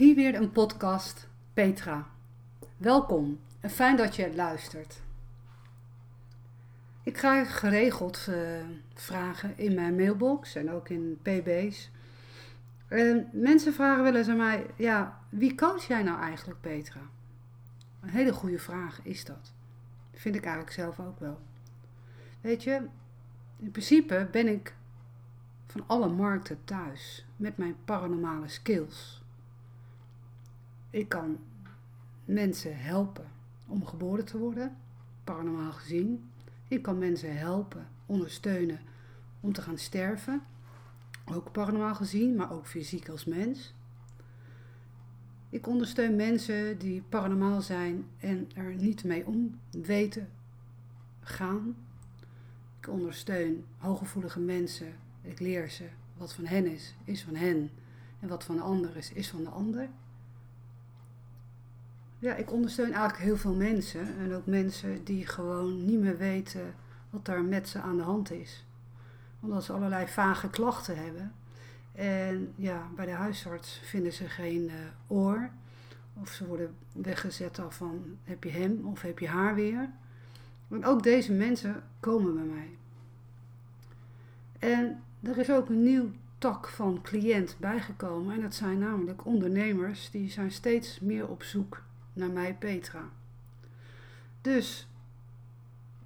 Hier weer een podcast, Petra. Welkom en fijn dat je luistert. Ik krijg geregeld uh, vragen in mijn mailbox en ook in PB's. Uh, mensen vragen wel eens aan mij: ja, wie coach jij nou eigenlijk, Petra? Een hele goede vraag is dat. Vind ik eigenlijk zelf ook wel. Weet je, in principe ben ik van alle markten thuis met mijn paranormale skills. Ik kan mensen helpen om geboren te worden, paranormaal gezien. Ik kan mensen helpen, ondersteunen om te gaan sterven, ook paranormaal gezien, maar ook fysiek als mens. Ik ondersteun mensen die paranormaal zijn en er niet mee om weten gaan. Ik ondersteun hooggevoelige mensen. Ik leer ze wat van hen is, is van hen. En wat van de ander is, is van de ander. Ja, ik ondersteun eigenlijk heel veel mensen. En ook mensen die gewoon niet meer weten wat daar met ze aan de hand is. Omdat ze allerlei vage klachten hebben. En ja, bij de huisarts vinden ze geen uh, oor. Of ze worden weggezet af van heb je hem of heb je haar weer. Want ook deze mensen komen bij mij. En er is ook een nieuw tak van cliënt bijgekomen. En dat zijn namelijk ondernemers die zijn steeds meer op zoek naar mij, Petra. Dus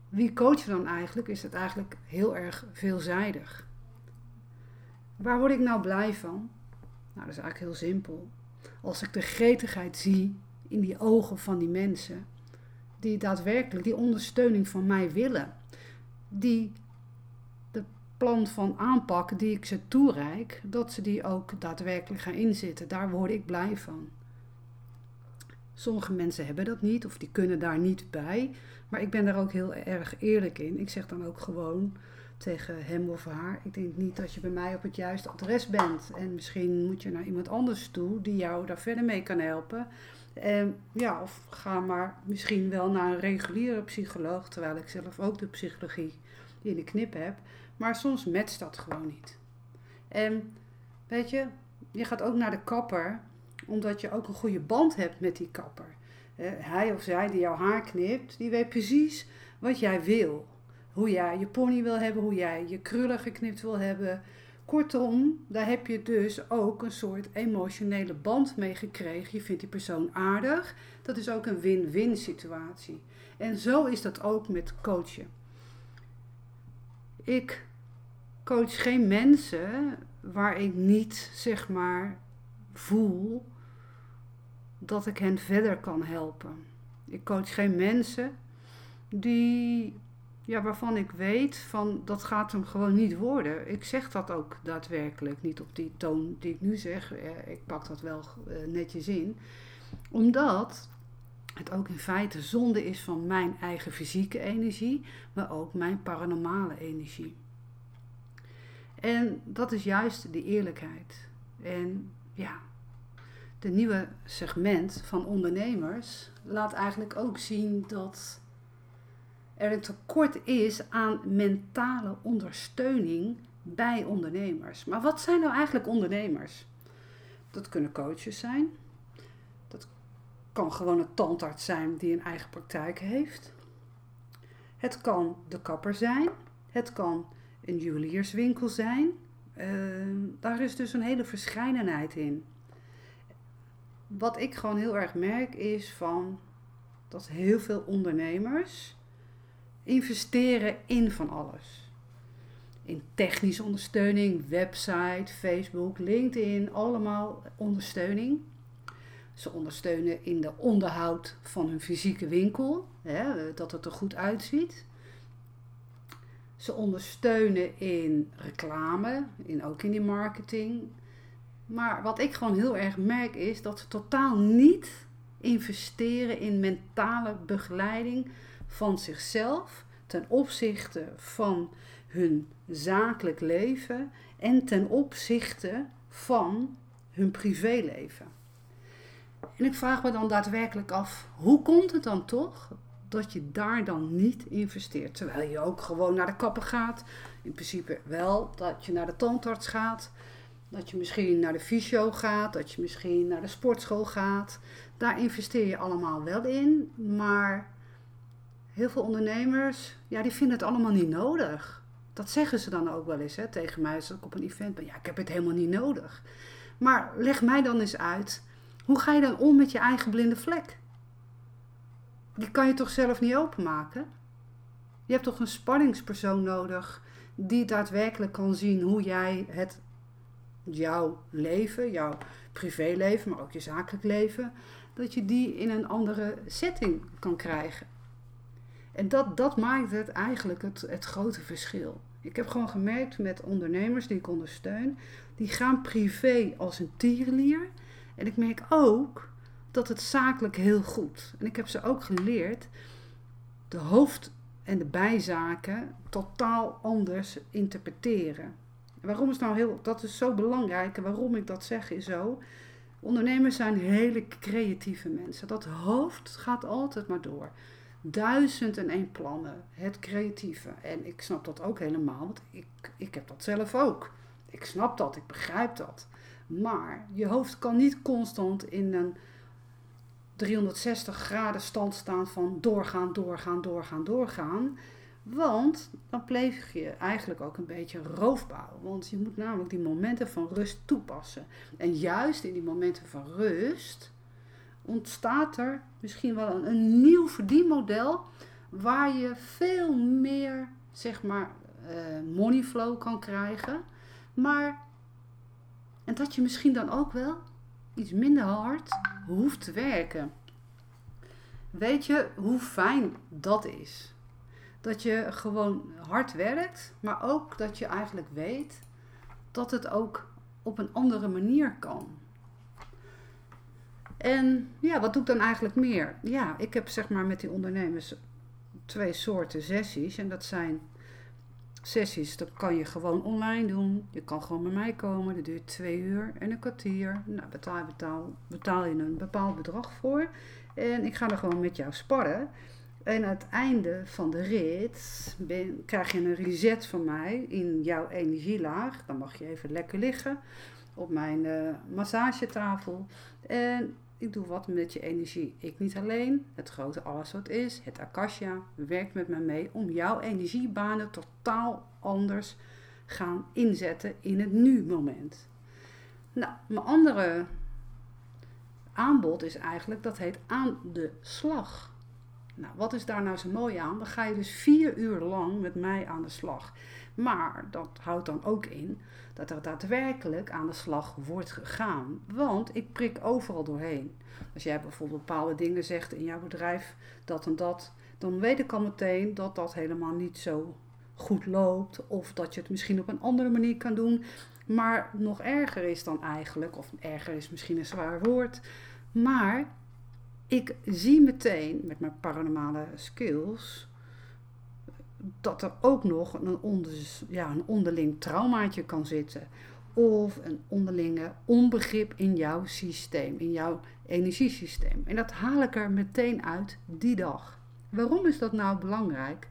wie coach je dan eigenlijk? Is het eigenlijk heel erg veelzijdig. Waar word ik nou blij van? Nou, dat is eigenlijk heel simpel. Als ik de gretigheid zie in die ogen van die mensen, die daadwerkelijk die ondersteuning van mij willen, die de plan van aanpak die ik ze toereik, dat ze die ook daadwerkelijk gaan inzetten. Daar word ik blij van. Sommige mensen hebben dat niet of die kunnen daar niet bij. Maar ik ben daar ook heel erg eerlijk in. Ik zeg dan ook gewoon tegen hem of haar: Ik denk niet dat je bij mij op het juiste adres bent. En misschien moet je naar iemand anders toe die jou daar verder mee kan helpen. En ja, of ga maar misschien wel naar een reguliere psycholoog, terwijl ik zelf ook de psychologie in de knip heb. Maar soms matcht dat gewoon niet. En weet je, je gaat ook naar de kapper omdat je ook een goede band hebt met die kapper. hij of zij die jouw haar knipt, die weet precies wat jij wil. Hoe jij je pony wil hebben, hoe jij je krullen geknipt wil hebben. Kortom, daar heb je dus ook een soort emotionele band mee gekregen. Je vindt die persoon aardig. Dat is ook een win-win situatie. En zo is dat ook met coachen. Ik coach geen mensen waar ik niet, zeg maar, voel dat ik hen verder kan helpen. Ik coach geen mensen die, ja, waarvan ik weet van dat gaat hem gewoon niet worden. Ik zeg dat ook daadwerkelijk niet op die toon die ik nu zeg. Ik pak dat wel eh, netjes in. Omdat het ook in feite zonde is van mijn eigen fysieke energie, maar ook mijn paranormale energie. En dat is juist de eerlijkheid. En ja, de nieuwe segment van ondernemers laat eigenlijk ook zien dat er een tekort is aan mentale ondersteuning bij ondernemers. Maar wat zijn nou eigenlijk ondernemers? Dat kunnen coaches zijn. Dat kan gewoon een tandarts zijn die een eigen praktijk heeft. Het kan de kapper zijn. Het kan een juwelierswinkel zijn. Uh, daar is dus een hele verscheidenheid in wat ik gewoon heel erg merk is van dat heel veel ondernemers investeren in van alles. In technische ondersteuning, website, Facebook, LinkedIn, allemaal ondersteuning. Ze ondersteunen in de onderhoud van hun fysieke winkel, hè, dat het er goed uitziet. Ze ondersteunen in reclame, in, ook in die marketing. Maar wat ik gewoon heel erg merk is dat ze totaal niet investeren in mentale begeleiding van zichzelf ten opzichte van hun zakelijk leven en ten opzichte van hun privéleven. En ik vraag me dan daadwerkelijk af, hoe komt het dan toch dat je daar dan niet investeert? Terwijl je ook gewoon naar de kapper gaat. In principe wel dat je naar de tandarts gaat. Dat je misschien naar de fysio gaat, dat je misschien naar de sportschool gaat. Daar investeer je allemaal wel in, maar heel veel ondernemers, ja, die vinden het allemaal niet nodig. Dat zeggen ze dan ook wel eens hè, tegen mij als ik op een event ben. Ja, ik heb het helemaal niet nodig. Maar leg mij dan eens uit, hoe ga je dan om met je eigen blinde vlek? Die kan je toch zelf niet openmaken? Je hebt toch een spanningspersoon nodig die daadwerkelijk kan zien hoe jij het, jouw leven, jouw privéleven, maar ook je zakelijk leven, dat je die in een andere setting kan krijgen. En dat, dat maakt het eigenlijk het, het grote verschil. Ik heb gewoon gemerkt met ondernemers die ik ondersteun, die gaan privé als een tierenlier. En ik merk ook dat het zakelijk heel goed. En ik heb ze ook geleerd de hoofd- en de bijzaken totaal anders interpreteren. Waarom is nou heel, dat is zo belangrijk en waarom ik dat zeg is zo. Ondernemers zijn hele creatieve mensen. Dat hoofd gaat altijd maar door. Duizend en één plannen, het creatieve. En ik snap dat ook helemaal, want ik, ik heb dat zelf ook. Ik snap dat, ik begrijp dat. Maar je hoofd kan niet constant in een 360 graden stand staan van doorgaan, doorgaan, doorgaan, doorgaan. Want dan pleeg je eigenlijk ook een beetje roofbouw. Want je moet namelijk die momenten van rust toepassen. En juist in die momenten van rust ontstaat er misschien wel een, nieuw verdienmodel waar je veel meer, zeg maar, uh, money flow kan krijgen. Maar, en dat je misschien dan ook wel iets minder hard hoeft te werken. Weet je hoe fijn dat is? Dat je gewoon hard werkt, maar ook dat je eigenlijk weet dat het ook op een andere manier kan. En ja, wat doe ik dan eigenlijk meer? Ja, ik heb zeg maar met die ondernemers twee soorten sessies. En dat zijn sessies, dat kan je gewoon online doen. Je kan gewoon bij mij komen. Dat duurt twee uur en een kwartier. Nou, betaal, betaal, betaal je een bepaald bedrag voor. En ik ga er gewoon met jou sparren. En aan het einde van de rit ben, krijg je een reset van mij in jouw energielaag. Dan mag je even lekker liggen op mijn uh, massagetafel. En ik doe wat met je energie. Ik niet alleen, het grote alles wat is, het Akasha, werkt met me mee om jouw energiebanen totaal anders gaan inzetten in het nu-moment. Nou, mijn andere aanbod is eigenlijk, dat heet aan de slag. Nou, wat is daar nou zo mooi aan? Dan ga je dus vier uur lang met mij aan de slag. Maar dat houdt dan ook in dat er daadwerkelijk aan de slag wordt gegaan. Want ik prik overal doorheen. Als jij bijvoorbeeld bepaalde dingen zegt in jouw bedrijf, dat en dat, dan weet ik al meteen dat dat helemaal niet zo goed loopt. Of dat je het misschien op een andere manier kan doen. Maar nog erger is dan eigenlijk, of erger is misschien een zwaar woord. Maar ik zie meteen met mijn paranormale skills dat er ook nog een, onder, ja, een onderling traumaatje kan zitten. Of een onderlinge onbegrip in jouw systeem, in jouw energiesysteem. En dat haal ik er meteen uit die dag. Waarom is dat nou belangrijk?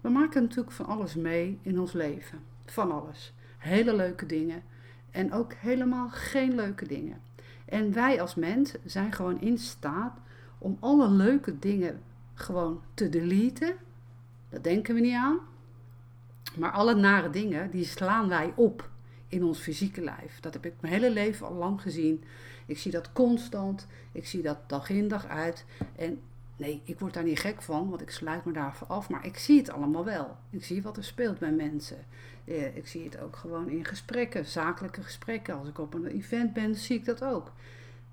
We maken natuurlijk van alles mee in ons leven. Van alles. Hele leuke dingen en ook helemaal geen leuke dingen. En wij als mens zijn gewoon in staat om alle leuke dingen gewoon te deleten dat denken we niet aan. Maar alle nare dingen, die slaan wij op in ons fysieke lijf. Dat heb ik mijn hele leven al lang gezien. Ik zie dat constant. Ik zie dat dag in dag uit. En nee, ik word daar niet gek van, want ik sluit me daarvoor af. Maar ik zie het allemaal wel. Ik zie wat er speelt bij mensen. Eh, ik zie het ook gewoon in gesprekken, zakelijke gesprekken. Als ik op een event ben, zie ik dat ook.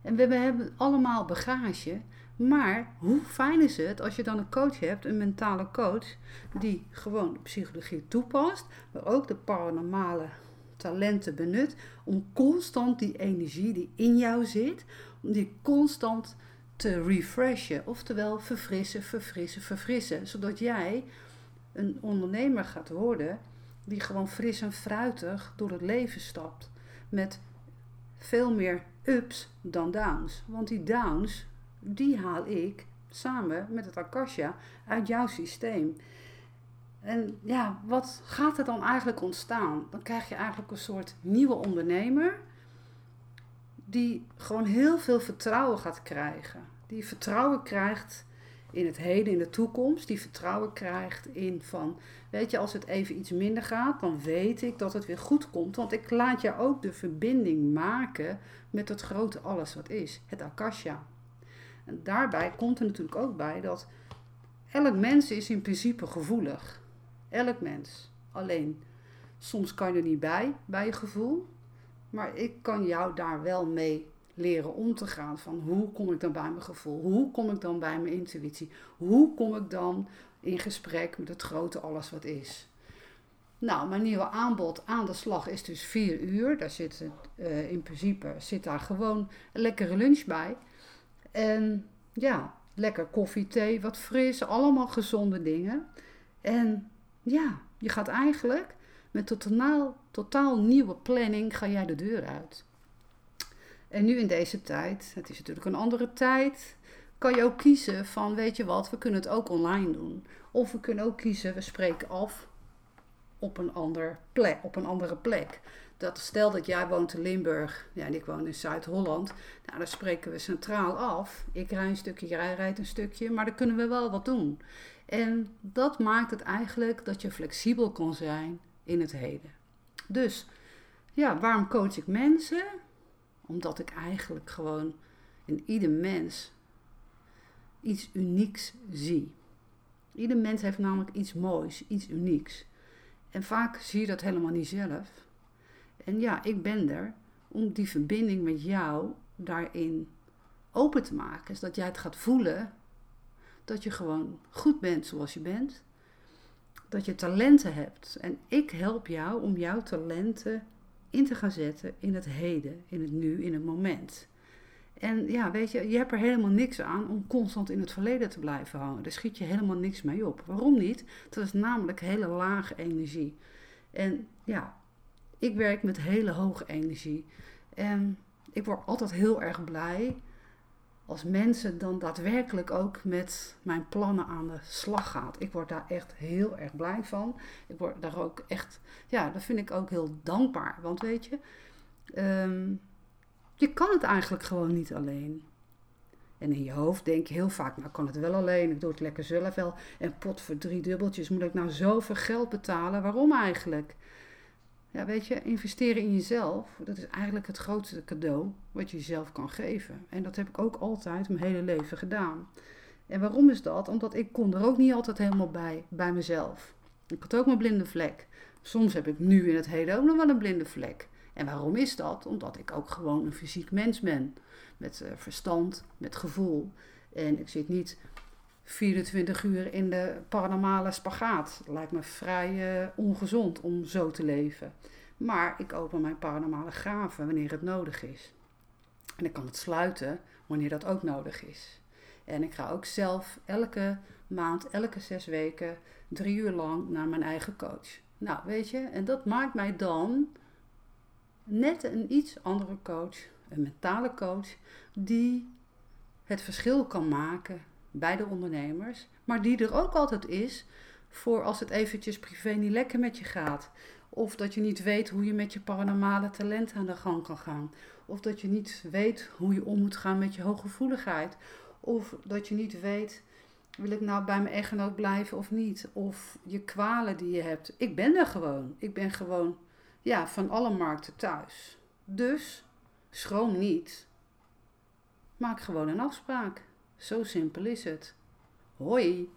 En we hebben allemaal bagage maar hoe fijn is het als je dan een coach hebt, een mentale coach, die gewoon psychologie toepast, maar ook de paranormale talenten benut om constant die energie die in jou zit, om die constant te refreshen, oftewel verfrissen, verfrissen, verfrissen, zodat jij een ondernemer gaat worden die gewoon fris en fruitig door het leven stapt met veel meer ups dan downs. Want die downs die haal ik samen met het Akasha uit jouw systeem. En ja, wat gaat er dan eigenlijk ontstaan? Dan krijg je eigenlijk een soort nieuwe ondernemer die gewoon heel veel vertrouwen gaat krijgen. Die vertrouwen krijgt in het heden, in de toekomst. Die vertrouwen krijgt in van, weet je, als het even iets minder gaat, dan weet ik dat het weer goed komt. Want ik laat je ook de verbinding maken met het grote alles wat is, het akasha. En daarbij komt er natuurlijk ook bij dat elk mens is in principe gevoelig. Elk mens. Alleen, soms kan je er niet bij, bij je gevoel. Maar ik kan jou daar wel mee leren om te gaan. Van hoe kom ik dan bij mijn gevoel? Hoe kom ik dan bij mijn intuïtie? Hoe kom ik dan in gesprek met het grote alles wat is? Nou, mijn nieuwe aanbod aan de slag is dus 4 uur. Daar zit uh, in principe zit daar gewoon een lekkere lunch bij. En ja, lekker koffie, thee, wat fris, allemaal gezonde dingen. En ja, je gaat eigenlijk met totaal, totaal nieuwe planning ga jij de deur uit. En nu in deze tijd, het is natuurlijk een andere tijd, kan je ook kiezen van weet je wat, we kunnen het ook online doen. Of we kunnen ook kiezen, we spreken af op een, ander op een andere plek. Dat stel dat jij woont in Limburg ja, en ik woon in Zuid-Holland. Nou, dan spreken we centraal af. Ik rijd een stukje, jij rijdt een stukje, maar dan kunnen we wel wat doen. En dat maakt het eigenlijk dat je flexibel kan zijn in het heden. Dus ja, waarom coach ik mensen? Omdat ik eigenlijk gewoon in ieder mens iets unieks zie. Ieder mens heeft namelijk iets moois, iets unieks. En vaak zie je dat helemaal niet zelf. En ja, ik ben er om die verbinding met jou daarin open te maken. Zodat jij het gaat voelen dat je gewoon goed bent zoals je bent. Dat je talenten hebt. En ik help jou om jouw talenten in te gaan zetten in het heden, in het nu, in het moment. En ja, weet je, je hebt er helemaal niks aan om constant in het verleden te blijven hangen. Daar schiet je helemaal niks mee op. Waarom niet? Dat is namelijk hele lage energie. En ja, ik werk met hele hoge energie. En ik word altijd heel erg blij als mensen dan daadwerkelijk ook met mijn plannen aan de slag gaat. Ik word daar echt heel erg blij van. Ik word daar ook echt, ja, dat vind ik ook heel dankbaar. Want weet je, ehm, je kan het eigenlijk gewoon niet alleen. En in je hoofd denk je heel vaak, nou kan het wel alleen, ik doe het lekker zelf wel. En pot voor drie dubbeltjes, moet ik nou zoveel geld betalen? Waarom eigenlijk? Ja, weet je, investeren in jezelf, dat is eigenlijk het grootste cadeau wat je jezelf kan geven. En dat heb ik ook altijd mijn hele leven gedaan. En waarom is dat? Omdat ik kon er ook niet altijd helemaal bij, bij mezelf. Ik had ook mijn blinde vlek. Soms heb ik nu in het heden ook nog wel een blinde vlek. En waarom is dat? Omdat ik ook gewoon een fysiek mens ben. Met uh, verstand, met gevoel. En ik zit niet 24 uur in de paranormale spagaat. Lijkt me vrij uh, ongezond om zo te leven. Maar ik open mijn paranormale graven wanneer het nodig is. En ik kan het sluiten wanneer dat ook nodig is. En ik ga ook zelf elke maand, elke zes weken, drie uur lang naar mijn eigen coach. Nou, weet je, en dat maakt mij dan net een iets andere coach, een mentale coach, die het verschil kan maken bij de ondernemers, maar die er ook altijd is voor als het eventjes privé niet lekker met je gaat. Of dat je niet weet hoe je met je paranormale talent aan de gang kan gaan. Of dat je niet weet hoe je om moet gaan met je hooggevoeligheid. Of dat je niet weet, wil ik nou bij mijn echtgenoot blijven of niet? Of je kwalen die je hebt. Ik ben er gewoon. Ik ben gewoon ja, van alle markten thuis. Dus schroom niet. Maak gewoon een afspraak. Zo simpel is het. Hoi!